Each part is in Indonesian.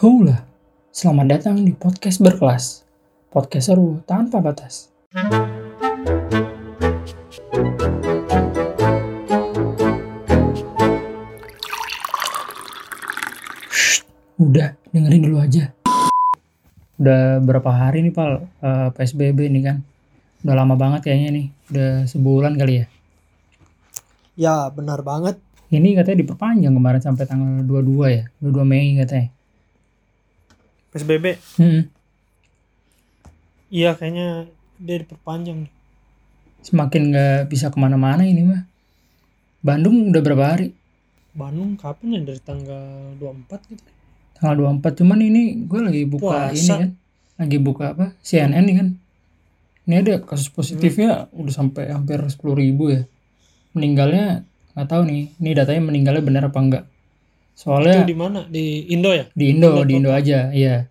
Hula, selamat datang di podcast berkelas. Podcast seru tanpa batas. Udah, dengerin dulu aja. Udah berapa hari nih, Pal, eh, PSBB nih kan? Udah lama banget kayaknya nih. Udah sebulan kali ya. Ya benar banget. Ini katanya diperpanjang kemarin sampai tanggal 22 ya. 22 Mei katanya. PSBB. Hmm. Iya kayaknya dia diperpanjang. Semakin nggak bisa ke mana-mana ini mah. Bandung udah berapa hari? Bandung kapan ya dari tanggal 24 gitu. Tanggal 24. Cuman ini gue lagi buka Puasa. ini kan. Lagi buka apa? CNN nih kan. Ini ada kasus positifnya udah sampai hampir 10 ribu ya. Meninggalnya nggak tahu nih. Ini datanya meninggalnya benar apa enggak. Soalnya Itu di mana? Di Indo ya? di Indo, Indo di Indo aja, iya.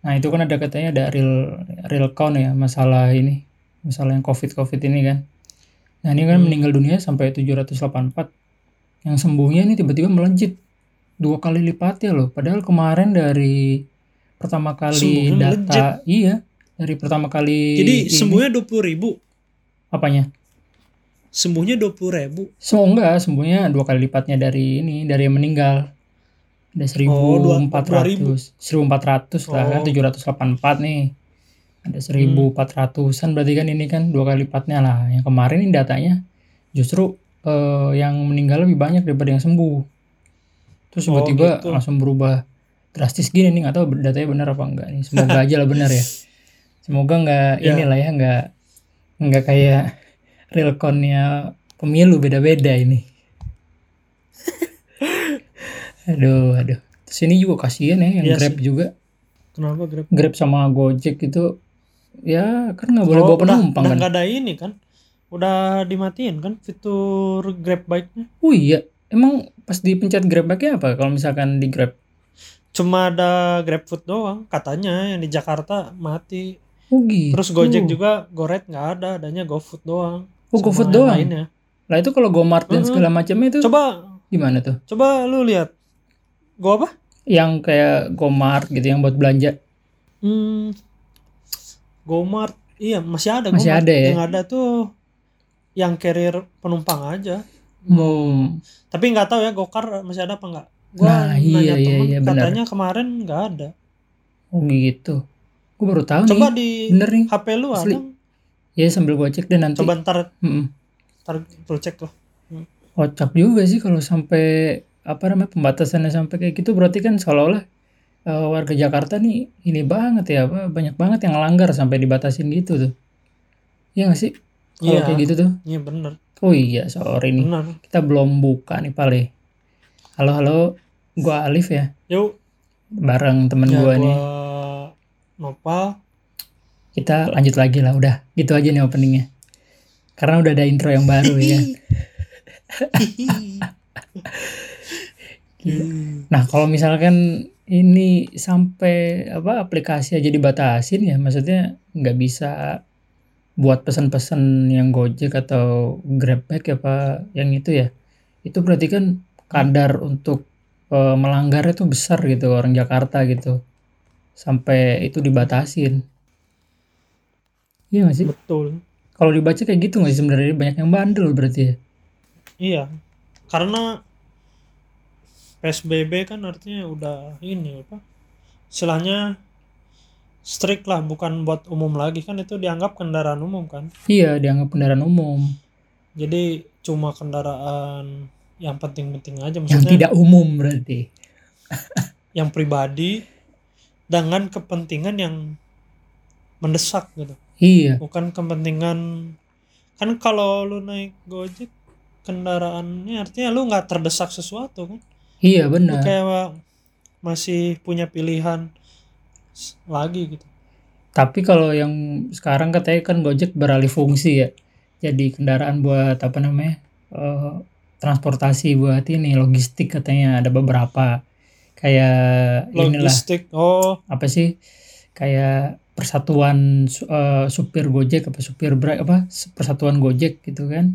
Nah itu kan ada katanya ada real real count ya masalah ini, masalah yang covid covid ini kan. Nah ini kan Hmm. meninggal dunia sampai 784, yang sembuhnya ini tiba-tiba melejit dua kali lipatnya loh. Padahal kemarin dari pertama kali Sembuhnya data, iya dari pertama kali Jadi ini- sembuhnya 20 ribu. apanya? Sembuhnya 20 ribu. So enggak, sembuhnya dua kali lipatnya dari ini, dari yang meninggal. Ada Oh, dua- 1400. 1400 lah kan, Oh. 784 nih. Ada 1400-an berarti kan ini kan dua kali lipatnya lah. Yang kemarin ini datanya justru eh, yang meninggal lebih banyak daripada yang sembuh. Terus Oh, tiba-tiba gitu. langsung berubah drastis gini nih, nggak tahu datanya benar apa enggak nih. Semoga aja lah benar ya. Semoga nggak Ya. inilah ya nggak nggak kayak real count-nya pemilu beda-beda ini. aduh, aduh. Terus ini juga kasihan ya yang Iya Grab sih. juga. Kenapa Grab? Grab sama Gojek itu ya kan nggak boleh Oh, bawa penumpang udah kan. nggak ada ini kan? Udah dimatiin kan fitur Grab bike-nya? Oh iya, emang pas dipencet Grab bike apa kalau misalkan di Grab? Cuma ada GrabFood doang katanya yang di Jakarta mati. Oh gitu. Terus Gojek juga Goret nggak ada, adanya GoFood doang. Oh, GoFood doang? lainnya. Lah itu kalau Gomart dan Mm-mm. segala macamnya itu Coba gimana tuh? coba lu lihat. Go apa? Yang kayak Gomart gitu yang buat belanja. Hmm, Gomart, iya masih ada. Masih Gomart. ada ya? Yang ada tuh yang carrier penumpang aja. Hmm. Tapi nggak tahu ya Gokar masih ada apa nggak? Gua Nah, iya, nanya iya, temen, iya, benar. katanya kemarin nggak ada. Oh gitu. Gue baru tahu Coba nih. di Bener nih. HP lu Asli. ada? Ya sambil gue cek deh nanti. Coba ntar, Mm-mm. ntar lu cek lah. Kocak juga sih kalau sampai apa namanya pembatasannya sampai kayak gitu berarti kan seolah-olah eh, warga Jakarta nih ini banget ya apa banyak banget yang ngelanggar sampai dibatasin gitu tuh. Iya gak sih? Kalau Iya. kayak gitu tuh. Iya bener, Oh iya, sorry nih. bener. Kita belum buka nih Pale. Halo halo, gua Alif ya. Yuk, Bareng temen ya gua gua nih. Nopal. Kita lanjut lagi lah udah. Gitu aja nih openingnya. Karena udah ada intro yang baru ya. Nah, kalau misalkan ini sampai apa aplikasi aja dibatasin ya, maksudnya nggak bisa buat pesan-pesan yang Gojek atau Grabbike apa yang itu ya. Itu berarti kan kadar untuk eh, melanggarnya tuh besar gitu orang Jakarta gitu. Sampai itu dibatasin. Iya nggak sih? Betul. Kalau dibaca kayak gitu nggak sih sebenarnya banyak yang bandel berarti ya? Iya, karena PSBB kan artinya udah ini apa? Istilahnya strict lah, bukan buat umum lagi kan itu dianggap kendaraan umum kan. Iya, dianggap kendaraan umum Jadi cuma kendaraan yang penting-penting aja yang maksudnya tidak umum berarti. yang pribadi dengan kepentingan yang mendesak gitu. Iya, Bukan kepentingan kan kalau lu naik Gojek kendaraannya artinya lu nggak terdesak sesuatu kan. iya Lu benar. kayak masih punya pilihan lagi gitu. Tapi kalau yang sekarang katanya kan Gojek beralih fungsi ya. Jadi kendaraan buat apa namanya? eh, transportasi buat ini logistik katanya ada beberapa. Kayak inilah Logistik. Oh, apa sih? Kayak persatuan eh, supir Gojek apa supir Bra apa persatuan Gojek gitu kan.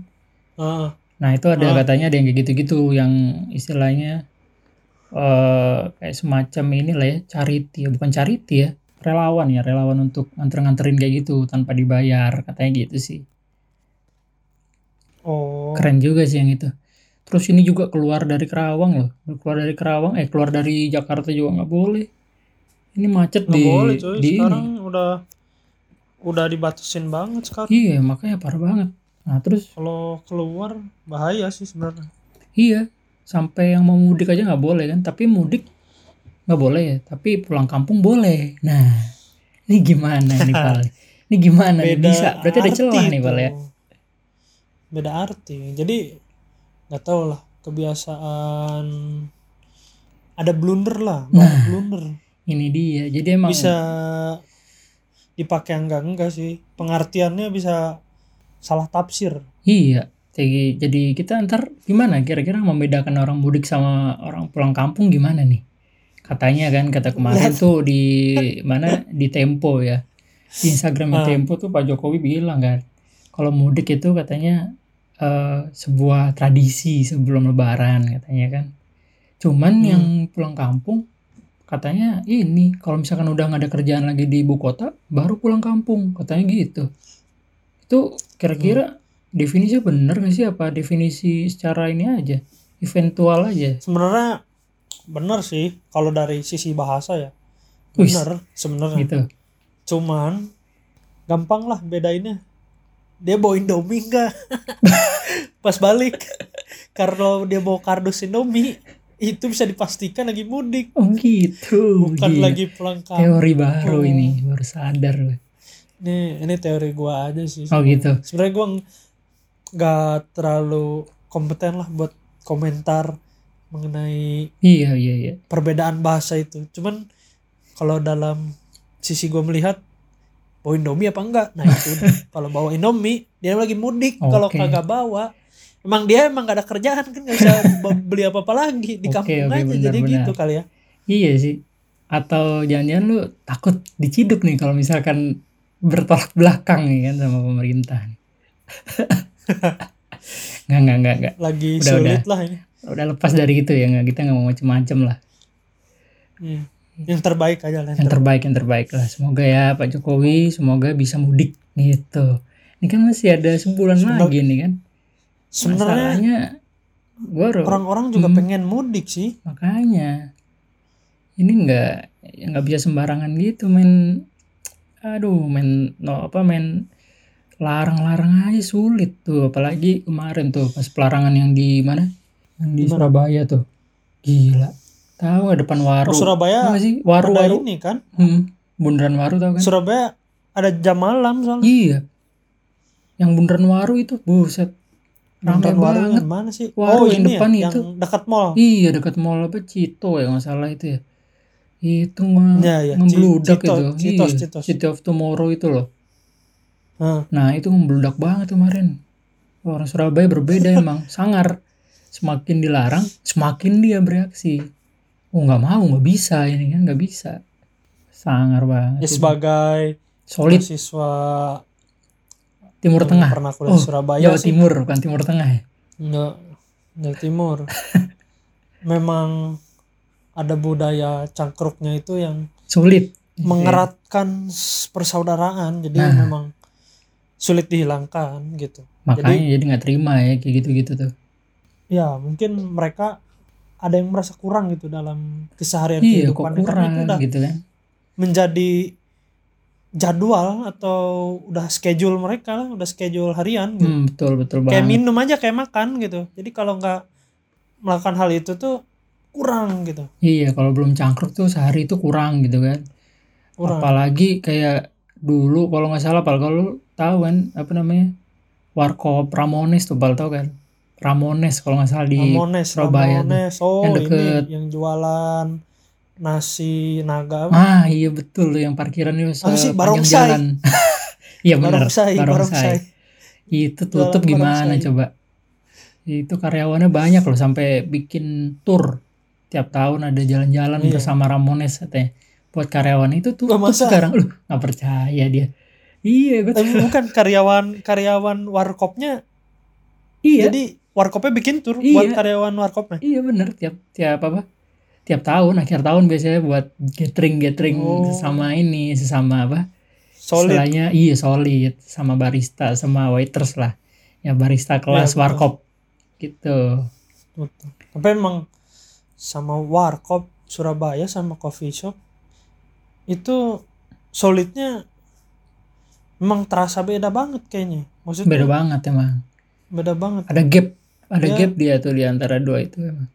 ah, Nah, itu ada Ah. katanya ada yang kayak gitu-gitu yang istilahnya eh kayak semacam inilah ya, charity ya, bukan charity ya, relawan ya, relawan untuk nganter-nganterin kayak gitu tanpa dibayar, katanya gitu sih. Oh. Keren juga sih yang itu. Terus ini juga keluar dari Kerawang loh, keluar dari Kerawang, eh keluar dari Jakarta juga nggak boleh. Ini macet Nggak di boleh cuy, di ini. sekarang udah udah dibatasin banget sekarang. Iya, makanya parah banget. Nah, terus Kalau keluar bahaya sih sebenarnya. iya, sampai yang mau mudik aja nggak boleh kan, tapi mudik nggak boleh ya, tapi pulang kampung boleh. Nah, ini gimana nih Pal? Ini gimana nih bisa? Berarti ada celah nih Pal ya? Beda arti. Jadi nggak tahu lah kebiasaan ada blunder lah, Nah. blunder. Ini dia. Jadi emang Bisa dipakai enggak enggak sih. Pengertiannya bisa salah tafsir. Iya. Jadi, jadi kita ntar gimana kira-kira membedakan orang mudik sama orang pulang kampung gimana nih? Katanya kan kata kemarin tuh di mana di Tempo ya. Di Instagram Ah. Tempo tuh Pak Jokowi bilang kan kalau mudik itu katanya eh, sebuah tradisi sebelum lebaran katanya kan. Cuman Hmm. yang pulang kampung katanya ini kalau misalkan udah nggak ada kerjaan lagi di ibu kota baru pulang kampung katanya gitu. Itu kira-kira definisi bener gak sih apa definisi secara ini aja eventual aja Sebenarnya benar sih kalau dari sisi bahasa ya. Wis. Benar sebenarnya. gitu Cuman gampang lah bedainnya. Dia bawa Indomie enggak? Pas balik. Kalau dia bawa kardus Indomie itu bisa dipastikan lagi mudik, oh gitu bukan Gila. lagi pulang kampung. teori baru ini baru sadar gue. Nih, ini teori gua aja sih. oh gitu Sebenarnya gua ng- nggak terlalu kompeten lah buat komentar mengenai iya iya iya perbedaan bahasa itu. Cuman kalau dalam sisi gue melihat bawa Indomie apa enggak? Nah itu kalau bawa Indomie dia lagi mudik. Kalau Oke. kagak bawa, emang dia emang gak ada kerjaan kan nggak bisa beli apa apa lagi di kampung oke, aja benar, jadi benar. gitu kali ya. iya sih atau jangan-jangan lu takut diciduk nih kalau misalkan bertolak belakang nih kan sama pemerintah nggak nggak nggak nggak Lagi Udah, sulit lah ini. udah lepas dari itu ya nggak kita nggak mau macem-macem lah Iya. Yang terbaik aja lah. yang terbaik yang terbaik lah semoga ya Pak Jokowi semoga bisa mudik gitu ini kan masih ada sebulan Sebenarnya- lagi nih kan Sebenarnya orang-orang juga Hmm. pengen mudik sih. makanya ini nggak nggak bisa sembarangan gitu main aduh main no apa main larang-larang aja sulit tuh apalagi kemarin tuh pas pelarangan yang di mana yang di Di mana? Surabaya tuh gila tahu depan waru Oh, Surabaya Tahu nggak sih waru ada waru ini kan. hmm, bundaran waru tau kan Surabaya ada jam malam soalnya. iya yang bundaran waru itu buset Waru banget mana sih? Waru oh yang ini depan ya, itu. yang dekat mall. Iya dekat mall apa Cito ya nggak salah itu ya. Itu mah Ya, ya, ngebludak Cito- itu. Citos, iya, Citos. City of Tomorrow itu loh. Hah. Nah itu ngebludak banget kemarin. Orang Surabaya berbeda emang, sangar. Semakin dilarang, semakin dia bereaksi. Oh nggak mau, nggak bisa ini kan nggak bisa. Sangar banget. Ya sebagai Solid mahasiswa Timur yang Tengah. pernah kuliah Oh, Surabaya Jawa sih Timur bukan Timur Tengah ya. Enggak, Jawa Timur. Memang ada budaya cangkruknya itu yang Sulit. mengeratkan s- persaudaraan, jadi Nah. memang sulit dihilangkan gitu. Makanya jadi nggak terima ya kayak gitu-gitu tuh. Ya mungkin mereka ada yang merasa kurang gitu dalam keseharian Iya kok kehidupan karena kurang itu udah gitu kan. menjadi jadwal atau udah schedule mereka lah, udah schedule harian gitu. Hmm, betul betul kayak banget. minum aja kayak makan gitu jadi kalau nggak melakukan hal itu tuh kurang gitu Iya, kalau belum cangkruk tuh sehari itu kurang gitu kan. kurang Apalagi kayak dulu kalau nggak salah Pal, kalau tahu kan apa namanya? Warkop Ramones tuh Pal tahu kan? Ramones kalau nggak salah di Ramones Surabaya. Ramones oh Yang ini deket- yang jualan nasi naga apa? Ah, iya betul yang parkiran itu Apa sih? Barongsai. Iya benar, barongsai barongsai Itu tutup gimana barongsai. coba? Itu karyawannya banyak loh sampai bikin tour tiap tahun ada jalan-jalan Iya. bersama Ramones katanya. Buat karyawan itu tuh sekarang lu nggak percaya dia. Iya, gue tapi bukan karyawan karyawan warkopnya iya. jadi warkopnya bikin tur Iya. buat karyawan warkopnya Iya bener tiap tiap apa tiap tahun akhir tahun biasanya buat gathering gathering Oh. sama ini sesama apa solid istilahnya iya solid sama barista sama waiters lah ya barista kelas betul. warkop gitu Betul. Tapi emang sama warkop Surabaya sama coffee shop itu solidnya memang terasa beda banget kayaknya. Maksudnya beda banget emang beda banget. ada gap ada Ya. gap dia tuh di antara dua itu emang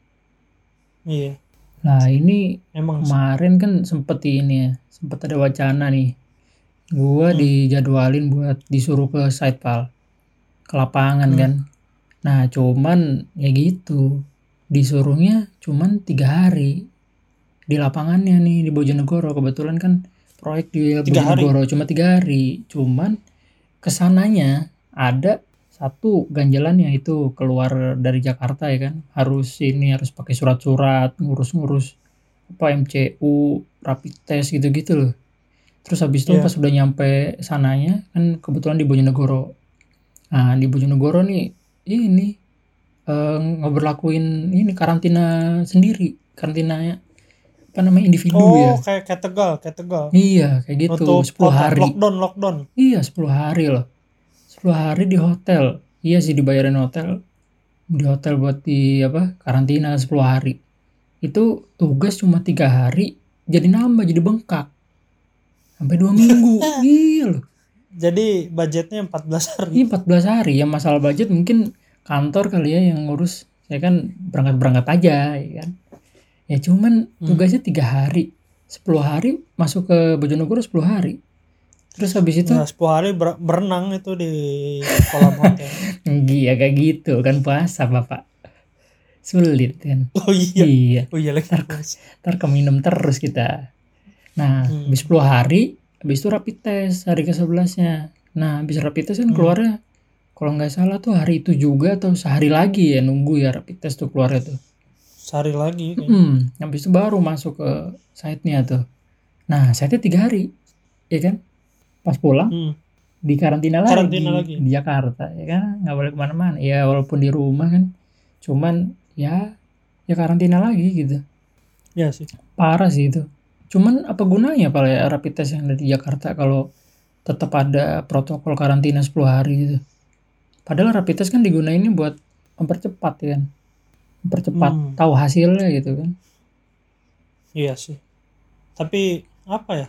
Iya, nah ini emang kemarin kan sempet ini ya sempet ada wacana nih. Gua Hmm. dijadwalin buat disuruh ke site pal. Ke lapangan Hmm. kan. Nah cuman ya gitu. Disuruhnya cuman tiga hari di lapangannya nih di Bojonegoro. Kebetulan kan proyek di Tiga hari? Bojonegoro cuma tiga hari. Cuman ke sananya ada satu ganjalannya itu keluar dari Jakarta ya kan harus ini harus pakai surat-surat ngurus-ngurus apa MCU rapid test gitu-gitu loh terus habis itu Iya. pas udah nyampe sananya kan kebetulan di Bojonegoro nah di Bojonegoro nih ini eh, ngeberlakuin ini karantina sendiri karantinanya apa namanya individu ya Oh, kayak kayak Tegal, kayak Tegal. iya kayak gitu Untuk 10 kota, hari lockdown, lockdown. Iya 10 hari loh 10 hari di hotel. Iya sih dibayarin hotel. Di hotel buat di apa karantina 10 hari. Itu tugas cuma tiga hari Jadi nambah jadi bengkak. Sampai dua minggu. Iya loh. Jadi budgetnya 14 hari. Ini 14 hari. Ya masalah budget mungkin kantor kali ya yang ngurus. Saya kan berangkat-berangkat aja ya kan. Ya cuman Hmm. tugasnya tiga hari. 10 hari masuk ke Bojonegoro 10 hari Terus habis itu Nah, 10 hari ber- berenang itu di kolam hotel. Iya kayak gitu kan puasa bapak Sulit kan Oh iya. Iya Oh iya lagi. Ntar keminum terus kita Nah Hmm. habis 10 hari Habis itu rapid test hari ke 11 Nah habis rapid test kan Hmm. keluarnya Kalau nggak salah tuh hari itu juga Atau sehari lagi ya nunggu ya rapid test tuh keluarnya tuh Sehari lagi kayaknya. Hmm, habis itu baru masuk ke site-nya tuh Nah site-nya tiga hari Ya kan Pas pulang Hmm. di karantina lagi, Karantina lagi. di Jakarta ya kan nggak boleh ke mana-mana ya walaupun di rumah kan cuman ya ya karantina lagi gitu Ya sih. parah sih itu cuman apa gunanya pak ya rapid test yang ada di Jakarta kalau tetap ada protokol karantina 10 hari gitu padahal rapid test kan digunainnya buat mempercepat ya kan mempercepat Hmm. tahu hasilnya gitu kan Iya sih. Tapi apa ya?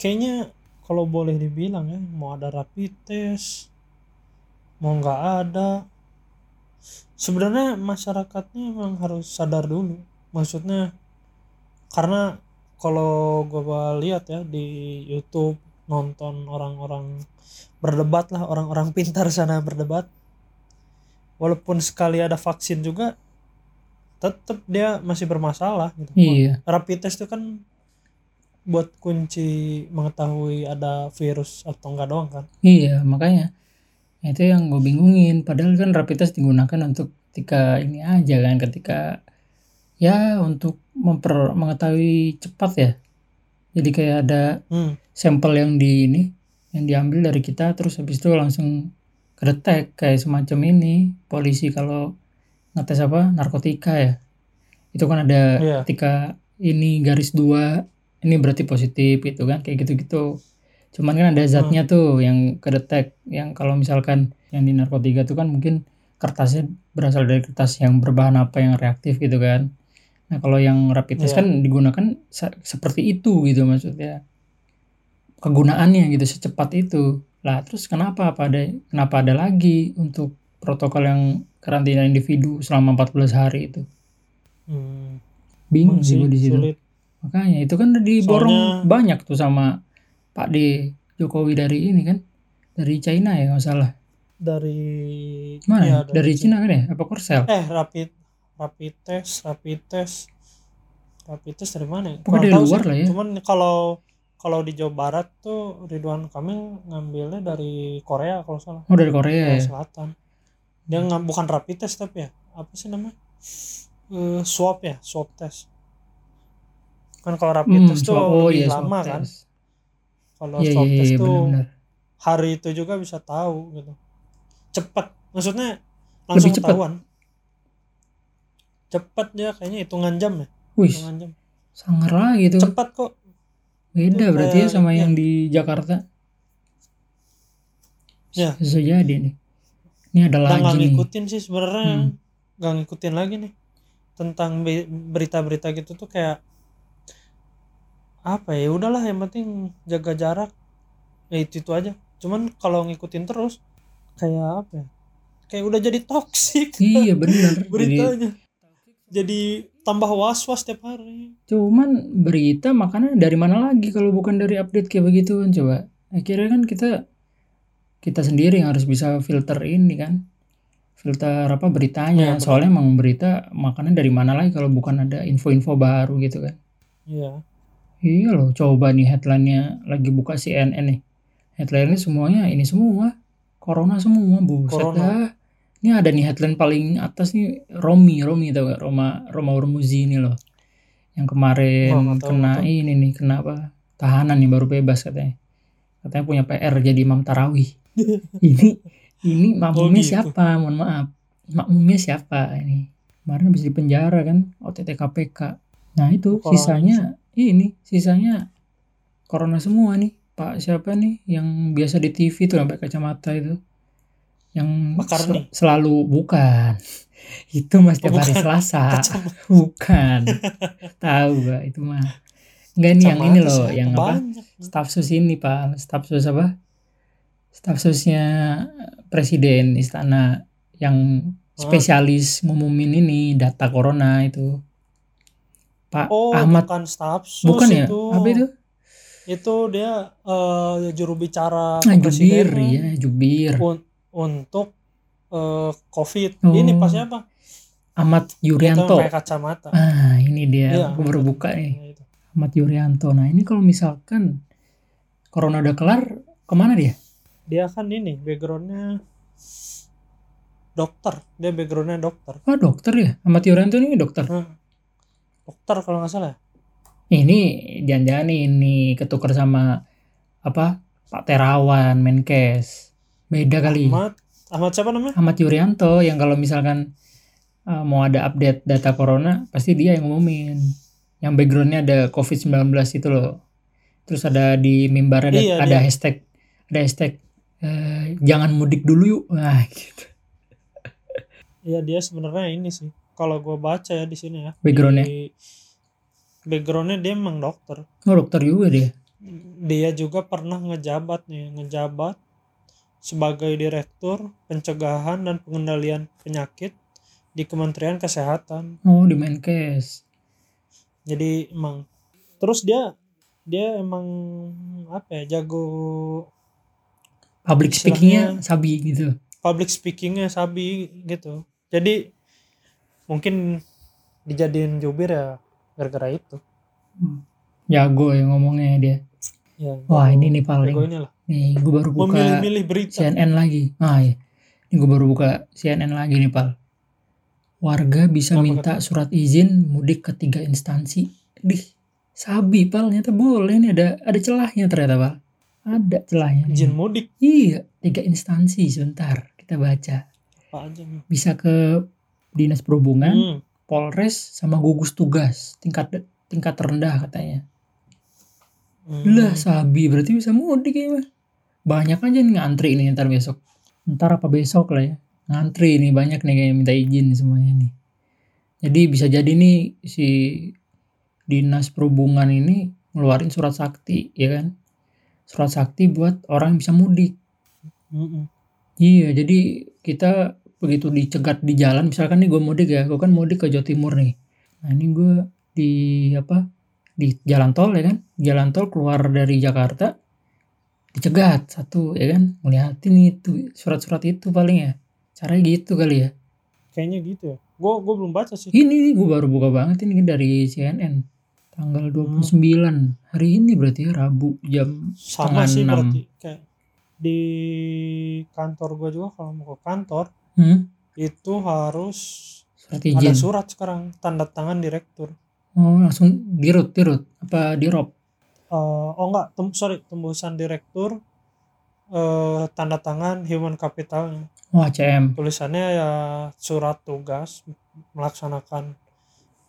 Kayaknya kalau boleh dibilang ya, mau ada rapid test, mau nggak ada. Sebenarnya masyarakatnya emang harus sadar dulu. Maksudnya karena kalau gue lihat ya di YouTube nonton orang-orang berdebat lah, orang-orang pintar sana berdebat. Walaupun sekali ada vaksin juga, tetap dia masih bermasalah gitu. iya Rapid test itu kan buat kunci mengetahui ada virus atau enggak doang kan. Iya, makanya itu yang gue bingungin. Padahal kan rapid test digunakan untuk ketika ini aja kan, ketika ya untuk memper mengetahui cepat ya. Jadi kayak ada Hmm. sampel yang di ini, yang diambil dari kita, terus habis itu langsung kedetek kayak semacam ini polisi kalau ngetes apa narkotika ya. Itu kan ada Iya. ketika ini garis dua ini berarti positif gitu kan kayak gitu-gitu. Cuman kan ada zatnya tuh yang kedetek yang kalau misalkan yang di narkotika tuh kan mungkin kertasnya berasal dari kertas yang berbahan apa yang reaktif gitu kan. Nah kalau yang rapid test Iya. kan digunakan se- seperti itu gitu maksudnya. Kegunaannya gitu secepat itu. Lah terus kenapa apa ada kenapa ada lagi untuk protokol yang karantina individu selama 14 hari itu? Hmm. bingung sih gue di situ. sulit. Makanya itu kan udah diborong Soalnya- banyak tuh sama Pak D Jokowi dari ini kan dari China ya nggak salah. Dari Mana? iya, dari Cina kan ya? Apa Korsel? Eh, rapid rapid test, rapid test. Rapid test dari mana? ya? Pokoknya dari tahu luar sih. lah ya. Cuman kalau kalau di Jawa Barat tuh Ridwan Kamil ngambilnya dari Korea kalau salah. Oh dari Korea Korea ya. Selatan. Dia nggak bukan rapid test tapi ya. Apa sih namanya? Eh, swab ya, swab test. Kan kalau rapid Hmm, test tuh oh lebih iya, lama kan. Kalau Iya swab iya test iya tuh benar-benar. hari itu juga bisa tahu gitu. Cepat. Maksudnya langsung Lebih cepat. ketahuan. cepat dia kayaknya hitungan jam ya Wih, hitungan jam sangar lagi tuh. cepat kok Beda Itu berarti ya sama ya. yang di Jakarta. Ya. Bisa jadi nih. Ini ada lagi nih. ngikutin sih sebenarnya Hmm. nggak ngikutin lagi nih tentang be- berita-berita gitu tuh kayak apa ya udahlah yang penting jaga jarak ya itu itu aja cuman kalau ngikutin terus kayak apa ya kayak udah jadi toksik Iya. Jadi, beritanya jadi tambah was was tiap hari cuman berita makanya dari mana lagi kalau bukan dari update kayak begitu kan coba. Akhirnya kan kita kita sendiri yang harus bisa filter ini kan. Filter apa beritanya. Benar. Soalnya emang berita makanya dari mana lagi kalau bukan ada info-info baru gitu kan. iya Iya loh, coba nih headline-nya lagi buka CNN nih. Headline-nya semuanya ini semua. Corona semua, buset Corona. dah. Ini ada nih headline paling atas nih Romi, Romi tau gak? Roma Roma Hormuzi ini loh. Yang kemarin tahu, kena tahu. ini nih, kena apa? Tahanan nih baru bebas katanya. Katanya punya PR jadi imam tarawih. ini ini makmumnya Oh, gitu. siapa? Mohon maaf. Makmumnya siapa ini? Kemarin habis di penjara kan, OTT KPK. Nah itu Corona sisanya ini sisanya corona semua nih. Pak siapa nih yang biasa di TV tuh pakai kacamata itu? Yang sel- selalu bukan. Itu mas tiap Oh, hari bukan. Selasa. Kacamata. bukan. Tahu gak itu mah. Enggak ini yang ini loh yang apa? Banyak. Staf sus ini pak. Staf sus apa? Staf susnya presiden istana yang spesialis ngumumin ini data corona itu Pak oh Ahmad. bukan staff sus bukan ya? itu. Apa itu? Itu dia eh, juru bicara ah, jubir ya jubir. Un- untuk eh, covid. Oh. ini pas siapa Ahmad Yuryanto. pakai kacamata. Ah ini dia. Iya, aku baru buka nih. Nah, itu. Ahmad Yuryanto. Nah ini kalau misalkan corona udah kelar ke mana dia? Dia kan ini backgroundnya dokter. Dia backgroundnya dokter. Oh dokter ya? Ahmad Yuryanto ini dokter? Nah, dokter kalau nggak salah ya? ini jangan-jangan ini ketukar sama apa Pak Terawan Menkes. Beda kali. Ahmad Ahmad siapa namanya? Ahmad Yuryanto yang kalau misalkan uh, mau ada update data corona pasti dia yang ngumumin. Yang backgroundnya ada COVID-19 itu loh. Terus ada di mimbar ada, Iya, ada hashtag ada hashtag eh, jangan mudik dulu yuk. Nah gitu. Iya dia sebenarnya ini sih kalau gue baca ya di sini ya Backgroundnya? di backgroundnya dia emang dokter. Oh dokter juga dia? Dia juga pernah ngejabat nih ngejabat sebagai direktur pencegahan dan pengendalian penyakit di Kementerian Kesehatan. Oh di Menkes. Jadi emang terus dia dia emang apa ya jago public speakingnya sabi gitu. public speakingnya sabi gitu. Jadi mungkin dijadiin jubir ya gara-gara itu jago ya ngomongnya dia ya wah jago- ini nih paling nih gue baru buka memilih-milih berita CNN lagi. Ah iya. Ini gue baru buka CNN lagi nih, Pal. Warga bisa Apa minta surat izin mudik ke tiga instansi. Dih, sabi, Pal. Ternyata boleh nih. Ada ada celahnya ternyata, Pal. Ada celahnya. nih. izin mudik Iya, tiga instansi. Sebentar, kita baca. apa aja nih Bisa ke Dinas Perhubungan, Hmm. Polres, sama gugus tugas. Tingkat tingkat rendah katanya. Hmm. Lah, sabi. Berarti bisa mudik ya, Pak. Banyak aja nih ngantri nih ntar besok. Ntar apa besok lah ya. Ngantri nih banyak nih kayak minta izin semuanya nih. Jadi bisa jadi nih si Dinas Perhubungan ini ngeluarin surat sakti ya kan. Surat sakti buat orang yang bisa mudik. Mm-mm. Iya, jadi kita begitu dicegat di jalan, misalkan nih gue mudik ya, gue kan mudik ke Jawa Timur nih. Nah ini gue di apa di jalan tol ya kan, jalan tol keluar dari Jakarta, dicegat satu ya kan, ngeliatin itu surat-surat itu paling ya, caranya gitu kali ya. kayaknya gitu ya. Gue gue belum baca sih. Ini gue baru buka banget ini dari CNN, tanggal 29 hari ini berarti ya Rabu jam sama sih enam. berarti. Kayak di kantor gue juga kalau mau ke kantor hmm, itu harus surat ada izin. surat sekarang tanda tangan direktur. Oh langsung dirut dirut. Apa dirop? Eh, oh enggak. Tem- sorry tembusan direktur eh tanda tangan human capitalnya Oh ACM. tulisannya ya surat tugas melaksanakan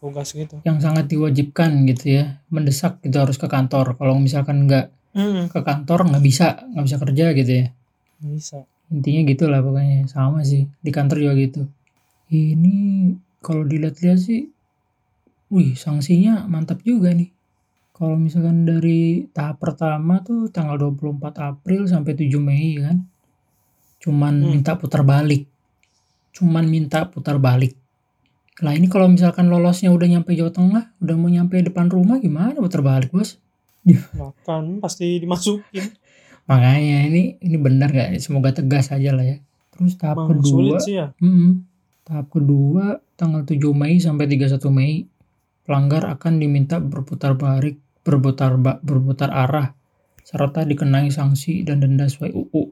tugas gitu. Yang sangat diwajibkan gitu ya. Mendesak gitu harus ke kantor. Kalau misalkan nggak hmm. ke kantor nggak bisa nggak bisa kerja gitu ya. Bisa intinya gitulah pokoknya sama sih di kantor juga gitu. Ini kalau dilihat-lihat sih wih sanksinya mantap juga nih. Kalau misalkan dari tahap pertama tuh tanggal 24 April sampai 7 Mei kan cuman Hmm. minta putar balik. Cuman minta putar balik. Lah ini kalau misalkan lolosnya udah nyampe Jawa Tengah udah mau nyampe depan rumah gimana putar balik bos? Makan pasti dimasukin makanya ini ini benar gak semoga tegas aja lah ya terus tahap Emang kedua sulit sih ya Mm-mm. Tahap kedua tanggal 7 Mei sampai 31 Mei pelanggar akan diminta berputar balik, berputar berputar arah serta dikenai sanksi dan denda sesuai UU.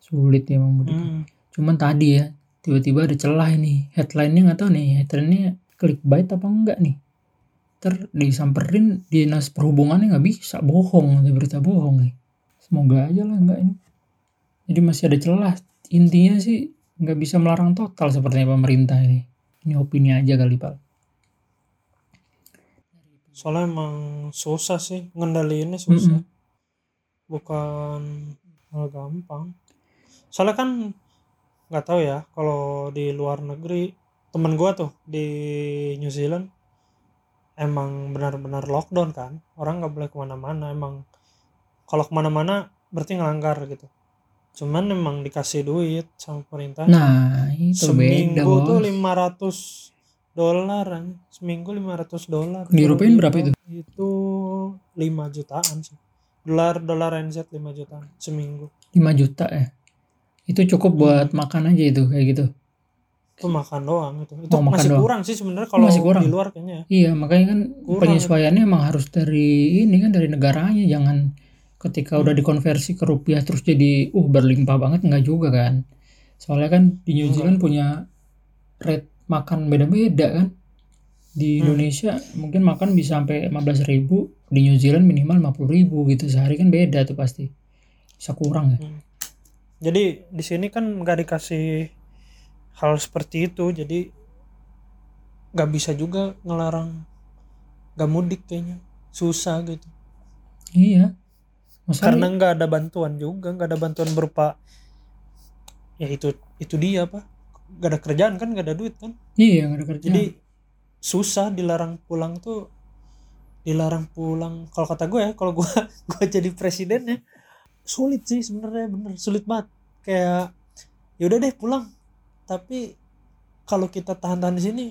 Sulit ya memang Hmm. Cuman tadi ya tiba-tiba ada celah ini. Headline-nya nggak tahu nih, headline-nya clickbait apa enggak nih. Ter disamperin dinas perhubungannya nggak bisa bohong, berita bohong nih. Semoga aja lah enggak ini. Jadi masih ada celah. Intinya sih nggak bisa melarang total sepertinya pemerintah ini. Ini opini aja kali pak. soalnya emang susah sih ngendaliinnya susah Mm-mm. bukan hal gampang soalnya kan nggak tahu ya kalau di luar negeri temen gua tuh di New Zealand emang benar-benar lockdown kan orang nggak boleh ke mana-mana emang kalau ke mana-mana berarti ngelanggar gitu cuman emang dikasih duit sama pemerintah Nah itu beda seminggu tuh bos. 500 dolar seminggu 500 dolar Dirupiahin berapa itu? itu 5 jutaan sih dolar dolar NZ 5 jutaan seminggu 5 juta ya. Itu cukup buat makan aja itu kayak gitu. itu makan doang itu itu Oh, masih doang. kurang sih sebenarnya kalau Masih kurang. di luar kayaknya ya. Iya makanya kan Kurang. penyesuaiannya emang harus dari ini kan dari negaranya jangan ketika udah Hmm. dikonversi ke rupiah terus jadi uh berlimpah banget nggak juga kan? Soalnya kan di New Enggak. Zealand punya rate makan beda-beda kan? Di Hmm. Indonesia mungkin makan bisa sampai 15.000 ribu di New Zealand minimal 50.000 ribu gitu sehari kan beda tuh pasti. Bisa kurang ya? Jadi di sini kan nggak dikasih hal seperti itu jadi nggak bisa juga ngelarang nggak mudik kayaknya. Susah gitu. Iya Masalah karena nggak ada bantuan juga nggak ada bantuan berupa ya itu itu dia apa nggak ada kerjaan kan nggak ada duit kan? Iya nggak ada kerjaan. Jadi susah dilarang pulang tuh dilarang pulang. Kalau kata gue ya kalau gue gue jadi presidennya sulit sih sebenarnya bener sulit banget. Kayak ya udah deh pulang. Tapi kalau kita tahan-tahan di sini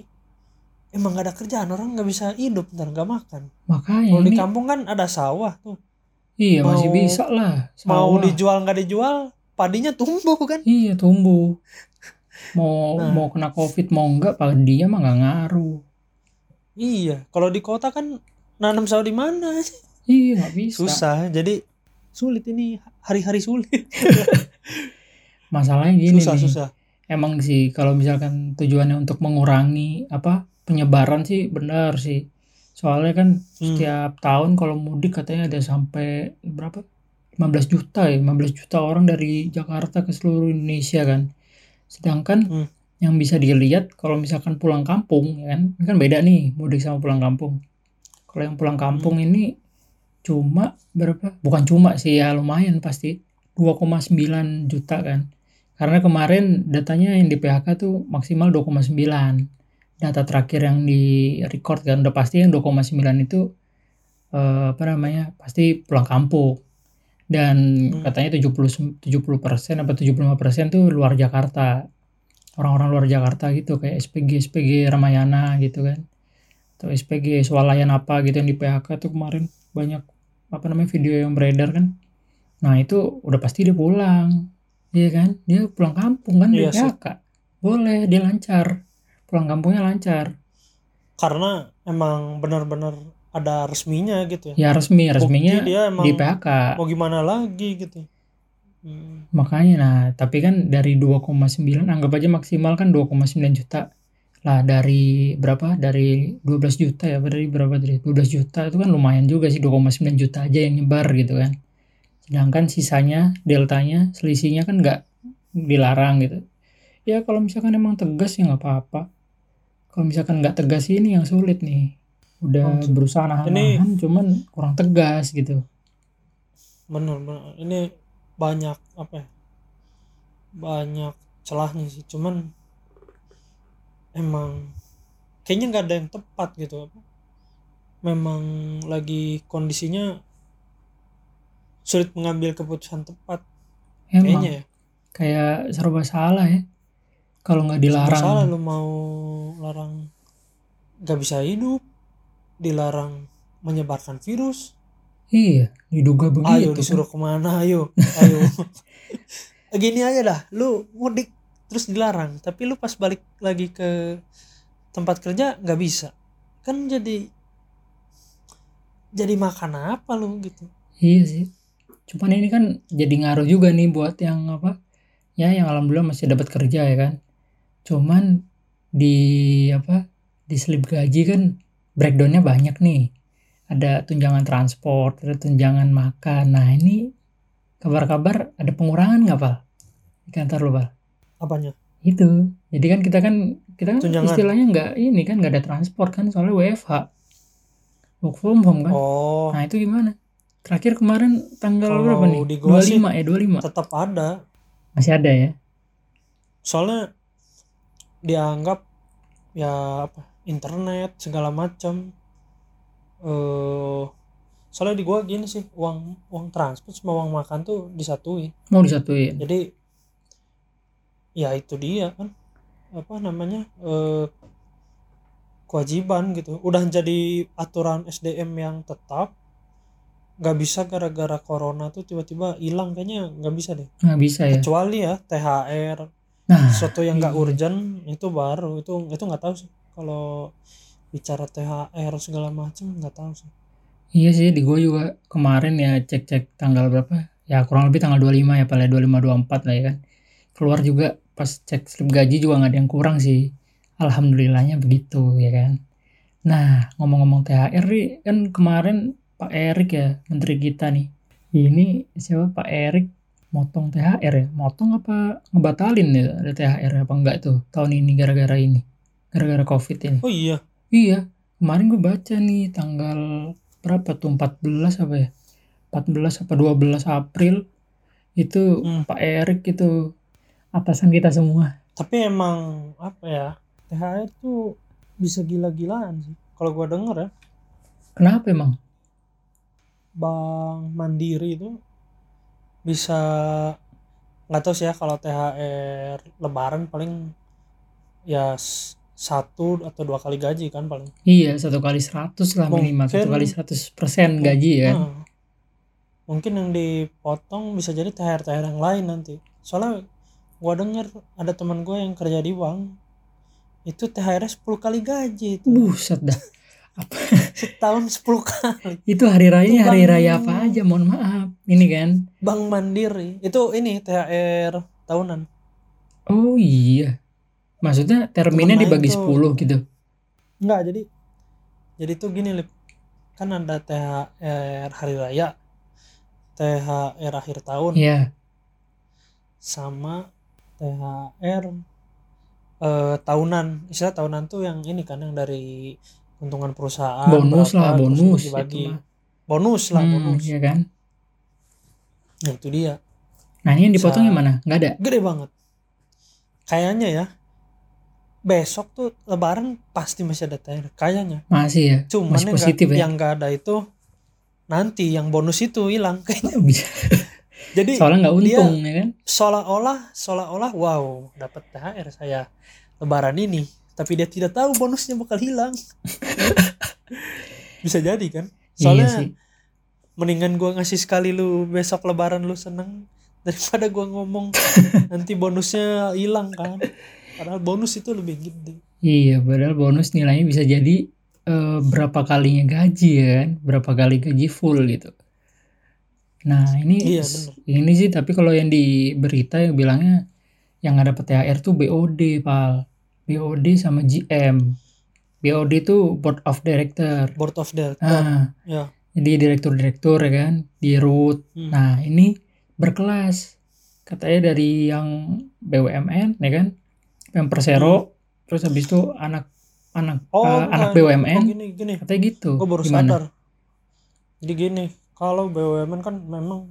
emang gak ada kerjaan orang nggak bisa hidup ntar nggak makan. Makanya kalau di ini kampung kan ada sawah tuh iya masih mau- bisa lah mau dijual nggak dijual padinya tumbuh kan Iya tumbuh. Mau Nah. mau kena covid mau enggak pak dia mah nggak ngaruh. iya kalau di kota kan nanam sawah di mana sih Iya nggak bisa. susah jadi sulit ini hari-hari sulit Masalahnya gini susah nih. susah Emang sih kalau misalkan tujuannya untuk mengurangi apa penyebaran sih benar sih. Soalnya kan Hmm. setiap tahun kalau mudik katanya ada sampai berapa? 15 juta ya, 15 juta orang dari Jakarta ke seluruh Indonesia kan. Sedangkan Hmm. yang bisa dilihat kalau misalkan pulang kampung ya kan, ini kan beda nih mudik sama pulang kampung. Kalau yang pulang kampung Hmm. ini cuma berapa? Bukan cuma sih ya lumayan pasti 2,9 juta kan. Karena kemarin datanya yang di PHK tuh maksimal 2,9. Data terakhir yang di record kan udah pasti yang 2,9 itu eh, apa namanya? Pasti pulang kampung. Dan Hmm. katanya 70 70% apa 75% tuh luar Jakarta. Orang-orang luar Jakarta gitu kayak SPG SPG Ramayana gitu kan. Atau SPG swalayan apa gitu yang di PHK tuh kemarin banyak apa namanya video yang beredar kan. Nah, itu udah pasti dia pulang. Iya kan? Dia pulang kampung kan Iya sih. PHK. Boleh, dia lancar. Pulang kampungnya lancar. karena emang benar-benar ada resminya gitu ya Ya resmi, Bukti resminya dia emang di PHK. mau gimana lagi gitu Hmm. Makanya nah, tapi kan dari 2,9 anggap aja maksimal kan 2,9 juta. Lah dari berapa? Dari 12 juta ya, dari berapa dari 12 juta itu kan lumayan juga sih 2,9 juta aja yang nyebar gitu kan. Sedangkan sisanya deltanya selisihnya kan nggak dilarang gitu. Ya kalau misalkan emang tegas ya nggak apa-apa. Kalau misalkan nggak tegas ini yang sulit nih. Udah Anjing. berusaha nahan-nahan cuman kurang tegas gitu. Bener bener. Ini banyak apa ya banyak celahnya sih. Cuman emang kayaknya nggak ada yang tepat gitu. Apa memang lagi kondisinya sulit mengambil keputusan tepat. Emang. Kayaknya ya. Kayak serba salah ya kalau nggak dilarang. Salah lu mau larang. Nggak bisa hidup. Dilarang menyebarkan virus. Iya diduga ayo begitu disuruh ke mana ayo. Ayo. Gini aja dah. Lu mudik terus dilarang. Tapi lu pas balik lagi ke tempat kerja nggak bisa. Kan jadi jadi makan apa lu gitu. Iya sih. Cuman ini kan jadi ngaruh juga nih buat yang apa? Ya yang alhamdulillah masih dapat kerja ya kan. Cuman di apa? Di slip gaji kan breakdownnya banyak nih. Ada tunjangan transport, ada tunjangan makan. Nah ini kabar-kabar ada pengurangan nggak Pak? Di kantor lo Pak? apanya Itu. Jadi kan kita kan kita kan Tunjangan. istilahnya nggak ini kan nggak ada transport kan soalnya WFH. Work from home kan. oh Nah itu gimana? Terakhir kemarin tanggal Kalau berapa nih? sih 25 ya 25 tetap ada Masih ada ya? soalnya dianggap ya apa internet segala macam. Eh soalnya di gua gini sih uang uang transport sama uang makan tuh disatuin. Mau disatuin? jadi ya itu dia kan. Apa namanya eh kewajiban gitu. Udah jadi aturan SDM yang tetap nggak bisa gara-gara corona tuh tiba-tiba hilang. Kayaknya nggak bisa deh. Nggak bisa ya? kecuali ya THR Nah sesuatu yang nggak iya. urgent itu baru itu itu nggak tahu sih. Kalau bicara THR segala macam nggak tahu sih. Iya sih di gue juga kemarin ya cek-cek tanggal berapa? Ya kurang lebih tanggal 25 ya paling 25 24 lah ya kan. Keluar juga pas cek slip gaji juga nggak ada yang kurang sih. Alhamdulillahnya begitu ya kan. Nah ngomong-ngomong THR nih kan kemarin Pak Erik ya menteri kita nih. Ini siapa? Pak Erik motong THR ya? Motong apa ngebatalin ya ada THR apa enggak tuh tahun ini gara-gara ini? Gara-gara covid ini? Oh iya. Iya. Kemarin gue baca nih tanggal berapa tuh? 14 apa ya? 14 apa 12 April. Itu Hmm. Pak Erik itu atasan kita semua. Tapi emang apa ya? THR tuh bisa gila-gilaan sih. Kalau gua denger ya. Kenapa emang? Bank Mandiri itu bisa nggak tahu sih ya kalau THR Lebaran paling ya satu atau dua kali gaji kan paling. Iya satu kali 100 lah minimal satu kali 100 persen gaji ya. Nah, mungkin yang dipotong bisa jadi THR THR yang lain nanti. Soalnya gua denger ada teman gue yang kerja di bank itu THR 10 kali gaji itu. Buset dah. Setahun 10 kali. Itu hari raya Itu hari raya apa aja mohon maaf ini kan Bank Mandiri itu ini THR tahunan oh iya maksudnya terminnya Temen dibagi main tuh. 10 gitu Enggak, jadi jadi tuh gini, Lip. Kan ada THR hari raya, THR akhir tahun, Iya sama THR eh, tahunan. Istilah tahunan tuh yang ini kan yang dari keuntungan perusahaan. bonus berapa, lah bonus dibagi. Bonus lah, Hmm, bonus. iya kan Nah, itu dia. nah ini yang dipotong yang mana nggak ada Gede banget. Kayaknya ya. Besok tuh lebaran pasti masih ada THR. Kayaknya. masih ya Cuman masih yang positif nggak- ya yang nggak ada itu nanti yang bonus itu hilang kayaknya. bisa Jadi soalnya nggak dia- untung ya kan seolah-olah seolah-olah wow dapat THR saya lebaran ini tapi dia tidak tahu bonusnya bakal hilang bisa jadi kan soalnya iya sih mendingan gua ngasih sekali lu besok lebaran lu seneng daripada gua ngomong nanti bonusnya hilang kan. Padahal bonus itu lebih gede. Iya padahal bonus nilainya bisa jadi eh, berapa kalinya gaji ya kan? Berapa kali gaji full gitu. Nah ini Iya, bener. ini sih tapi kalau yang di berita yang bilangnya yang nggak dapet THR tuh BOD pal. BOD sama GM BOD tuh Board of Director. Board of director. Nah ya jadi direktur-direktur ya kan di root Hmm. nah ini berkelas katanya dari yang BUMN ya kan yang Persero terus habis itu anak anak Oh, anak bukan. BUMN Oh, gini gini. katanya gitu. Gue baru Gimana? sadar. Jadi gini, kalau BUMN kan memang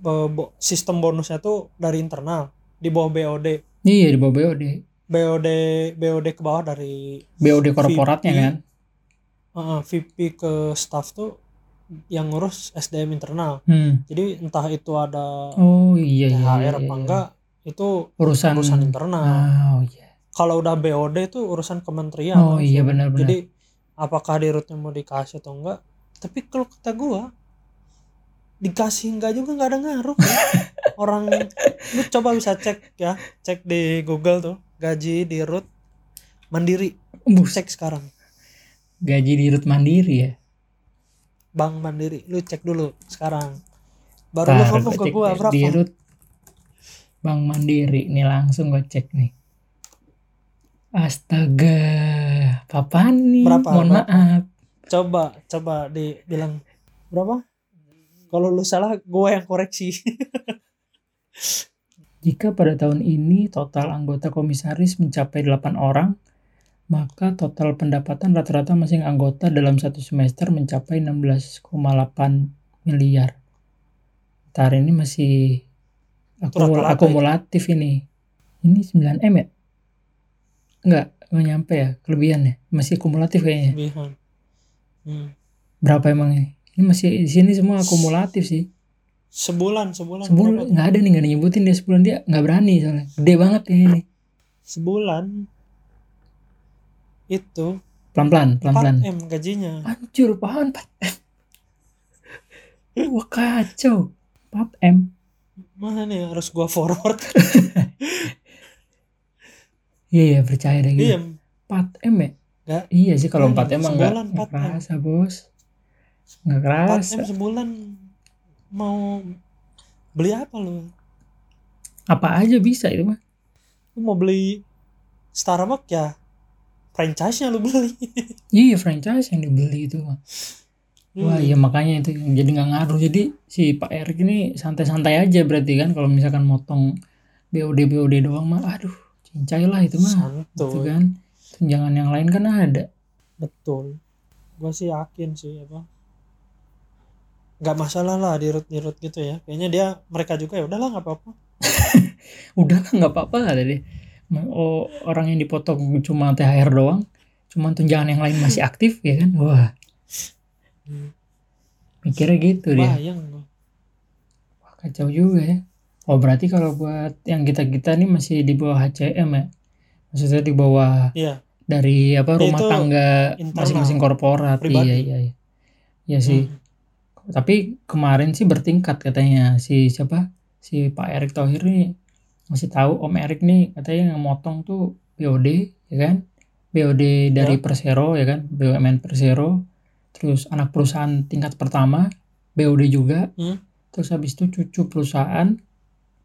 eh, bo- sistem bonusnya tuh dari internal di bawah BOD. Iya di bawah BOD. BOD BOD ke bawah dari BOD korporatnya VP. kan. Eh, VP ke staff tuh yang ngurus SDM internal. Hmm. Jadi entah itu ada Oh iya iya. THR iya, apa iya. enggak itu Urusan urusan internal. Ah, oh iya. Kalau udah BOD itu urusan kementerian. Oh langsung. iya benar-benar. Jadi apakah di rootnya mau dikasih atau enggak? Tapi kalau kata gua dikasih enggak juga nggak ada ngaruh. ya. Orang lu coba bisa cek ya, cek di Google tuh gaji di root mandiri. Bus, Cek sekarang gaji di Rut Mandiri ya. Bank Mandiri. Lu cek dulu sekarang. Baru lu Ntar ngomong gua ke gua berapa? Di Rut Bank Mandiri. Nih langsung gue cek nih. Astaga, apaan nih? Berapa? Mohon Berapa? maaf. Coba coba dibilang berapa? Kalau lu salah gua yang koreksi. Jika pada tahun ini total anggota komisaris mencapai 8 orang, maka total pendapatan rata-rata masing anggota dalam satu semester mencapai 16,8 miliar. Ntar ini masih akumul- akumulatif ini. Ini 9M ya? Enggak, nggak nyampe ya, kelebihan ya. Masih akumulatif kayaknya. Hmm. Berapa emang ini? Ini masih di sini semua akumulatif sih. Sebulan, sebulan. Sebulan nggak ada nih nggak nyebutin dia sebulan dia nggak berani soalnya. Gede banget kayaknya ini. Sebulan itu Pelan-pelan, pelan-pelan. 4M gajinya. Hancur apaan 4M? Wah kacau. 4M. Mana nih harus gua forward? Iya ya percaya deh gitu. Iya, 4M ya? Nggak. Iya sih kalau Iya, 4M emang 4M. kerasa bos. Nggak kerasa. 4M sebulan mau beli apa lu? Apa aja bisa itu mah. Lu mau beli Starbucks ya franchise-nya lu beli. Iya franchise yang dibeli itu mah. Wah Hmm. iya makanya itu jadi nggak ngaruh. Jadi si Pak Erik ini santai-santai aja berarti kan kalau misalkan motong BOD BOD doang mah aduh cincai lah itu mah. Gitu Santuy. kan. Tunjangan yang lain kan ada. Betul. Gua sih yakin sih apa. Nggak masalah lah di root di root gitu ya. Kayaknya dia mereka juga ya udahlah nggak apa-apa. Udah lah nggak apa-apa kata dia. Oh, orang yang dipotong cuma THR doang. Cuma tunjangan yang lain masih aktif ya kan. Wah mikirnya gitu dia. Bayang. Wah, kacau juga ya. Oh berarti kalau buat yang kita-kita nih masih di bawah HCM ya. Maksudnya di bawah Iya. dari apa rumah Itu tangga masing-masing korporat. pribadi. Iya iya iya. Iya sih. Hmm. Tapi kemarin sih bertingkat katanya si siapa? Si Pak Erick Thohir nih masih tahu Om Erik nih katanya yang motong tuh BOD ya kan? BOD dari Ya. Persero ya kan? BUMN Persero. Terus anak perusahaan tingkat pertama BOD juga. Hmm. Terus habis itu cucu perusahaan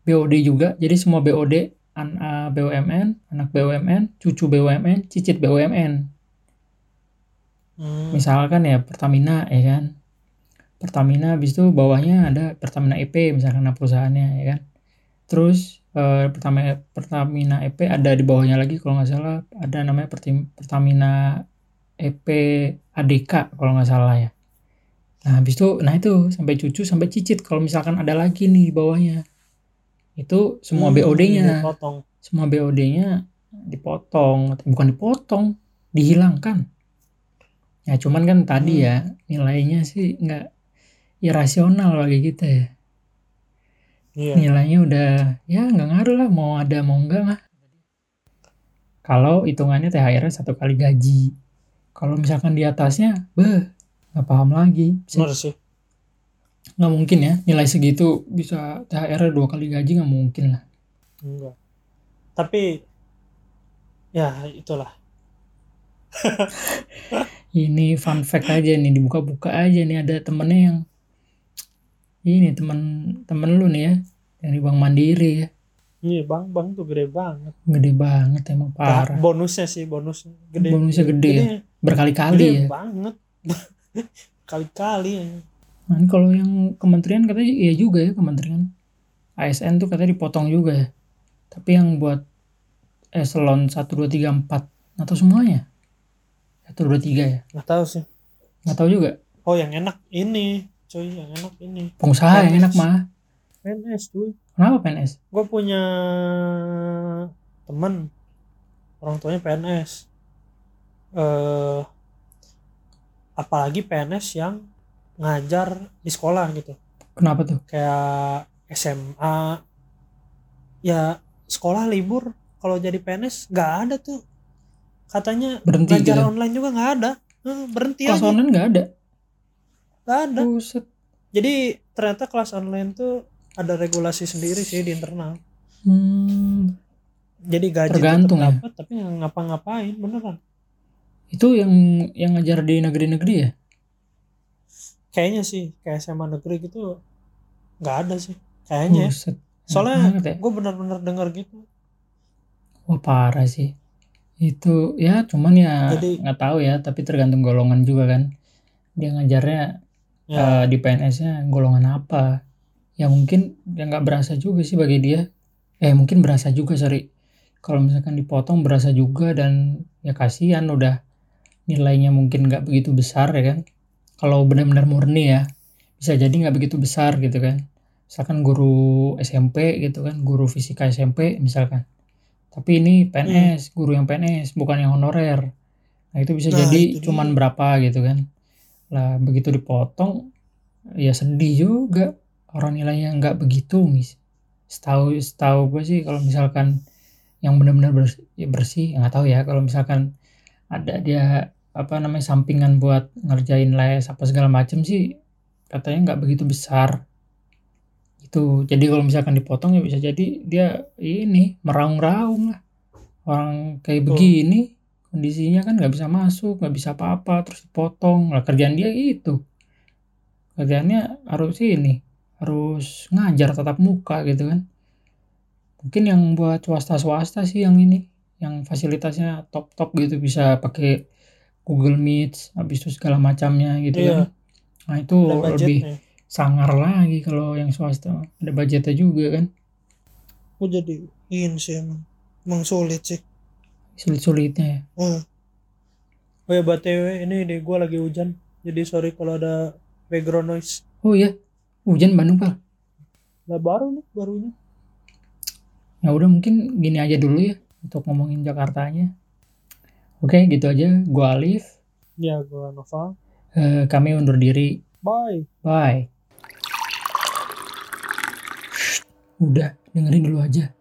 BOD juga. Jadi semua BOD an, uh, BUMN, anak BUMN, cucu BUMN, cicit BUMN Hmm. misalkan ya Pertamina ya kan Pertamina habis itu bawahnya ada Pertamina EP misalkan nama perusahaannya ya kan terus eh, Pertamina Pertamina EP ada di bawahnya lagi kalau nggak salah. Ada namanya Pertamina EP ADK kalau nggak salah ya. Nah habis itu nah itu sampai cucu sampai cicit kalau misalkan ada lagi nih di bawahnya. Itu semua Hmm, BOD-nya dipotong. semua BOD-nya dipotong bukan dipotong dihilangkan. Ya cuman kan tadi Hmm. ya nilainya sih nggak irasional bagi kita ya Iya. nilainya udah ya nggak ngaruh lah mau ada mau enggak mah kalau hitungannya THR satu kali gaji kalau misalkan di atasnya beh nggak paham lagi Bisa- Bener sih. nggak mungkin ya nilai segitu bisa THR dua kali gaji nggak mungkin lah Enggak. Tapi ya itulah. ini fun fact aja nih dibuka-buka aja nih ada temennya yang ini temen temen lu nih ya dari Bank Mandiri ya. Iya, Bang, Bang tuh gede banget. gede banget emang parah. Nah, bonusnya sih, bonus gede. Bonusnya gede ya? berkali-kali Gede ya? banget. Kali-kali. Ya. nah, kalau yang kementerian katanya iya juga ya kementerian. ASN tuh katanya dipotong juga ya. Tapi yang buat eselon 1, 2, 3, 4 atau semuanya. Satu dua tiga ya? Nggak tahu sih. Nggak tahu juga? Oh yang enak ini. Cuy yang enak ini. Pengusaha yang enak mah PNS cuy. Kenapa PNS gue punya teman orang tuanya PNS eh apalagi PNS yang ngajar di sekolah gitu. Kenapa tuh? Kayak SMA ya sekolah libur kalau jadi PNS nggak ada tuh. Katanya berhenti belajar gitu online juga nggak ada. Eh, berhenti kelas aja. online nggak ada? Nggak ada. Buset. Jadi ternyata kelas online tuh ada regulasi sendiri sih di internal hmm, jadi gaji Tergantung ya? dapat tapi nggak ngapa-ngapain beneran itu yang yang ngajar di negeri-negeri ya kayaknya sih kayak SMA negeri gitu nggak ada sih kayaknya ya. buset soalnya ya. gue bener-bener denger gitu Wah parah sih. Itu ya cuman ya nggak tahu ya, tapi tergantung golongan juga kan. Dia ngajarnya ya eh, di PNS-nya golongan apa. Ya mungkin ya nggak berasa juga sih bagi dia. Eh mungkin berasa juga sorry. Kalau misalkan dipotong berasa juga dan ya kasihan udah nilainya mungkin nggak begitu besar ya kan. Kalau benar-benar murni ya bisa jadi nggak begitu besar gitu kan. Misalkan guru SMP gitu kan, guru fisika SMP misalkan. Tapi ini PNS, guru yang PNS, bukan yang honorer. Nah, itu bisa Nah, jadi itu cuman dia. berapa gitu kan. Lah, begitu dipotong, ya sedih juga. Orang nilainya nggak begitu, mis. Setahu, setahu gue sih kalau misalkan yang benar-benar bersih, ya bersih, ya nggak tahu ya. Kalau misalkan ada dia apa namanya sampingan buat ngerjain les apa segala macem sih katanya nggak begitu besar itu jadi kalau misalkan dipotong ya bisa jadi dia ini meraung-raung lah orang kayak Betul. begini kondisinya kan nggak bisa masuk nggak bisa apa-apa terus dipotong lah kerjaan dia itu kerjaannya harus ini harus ngajar tatap muka gitu kan. Mungkin yang buat swasta-swasta sih yang ini yang fasilitasnya top-top gitu bisa pakai Google Meet habis itu segala macamnya gitu Iya. kan. Nah itu lebih sangar lagi kalau yang swasta. Ada budgetnya juga kan. Gue jadi ini sih emang emang sulit sih. Sulit-sulitnya ya. Oh, oh ya btw ini deh gue lagi hujan. Jadi sorry kalau ada background noise. Oh iya hujan Bandung pak. Nah baru nih barunya. Ya udah mungkin gini aja dulu ya untuk ngomongin Jakartanya. Oke gitu aja. Gua Alif. Ya gue Nova Eh, kami undur diri. Bye. Bye. Udah dengerin dulu aja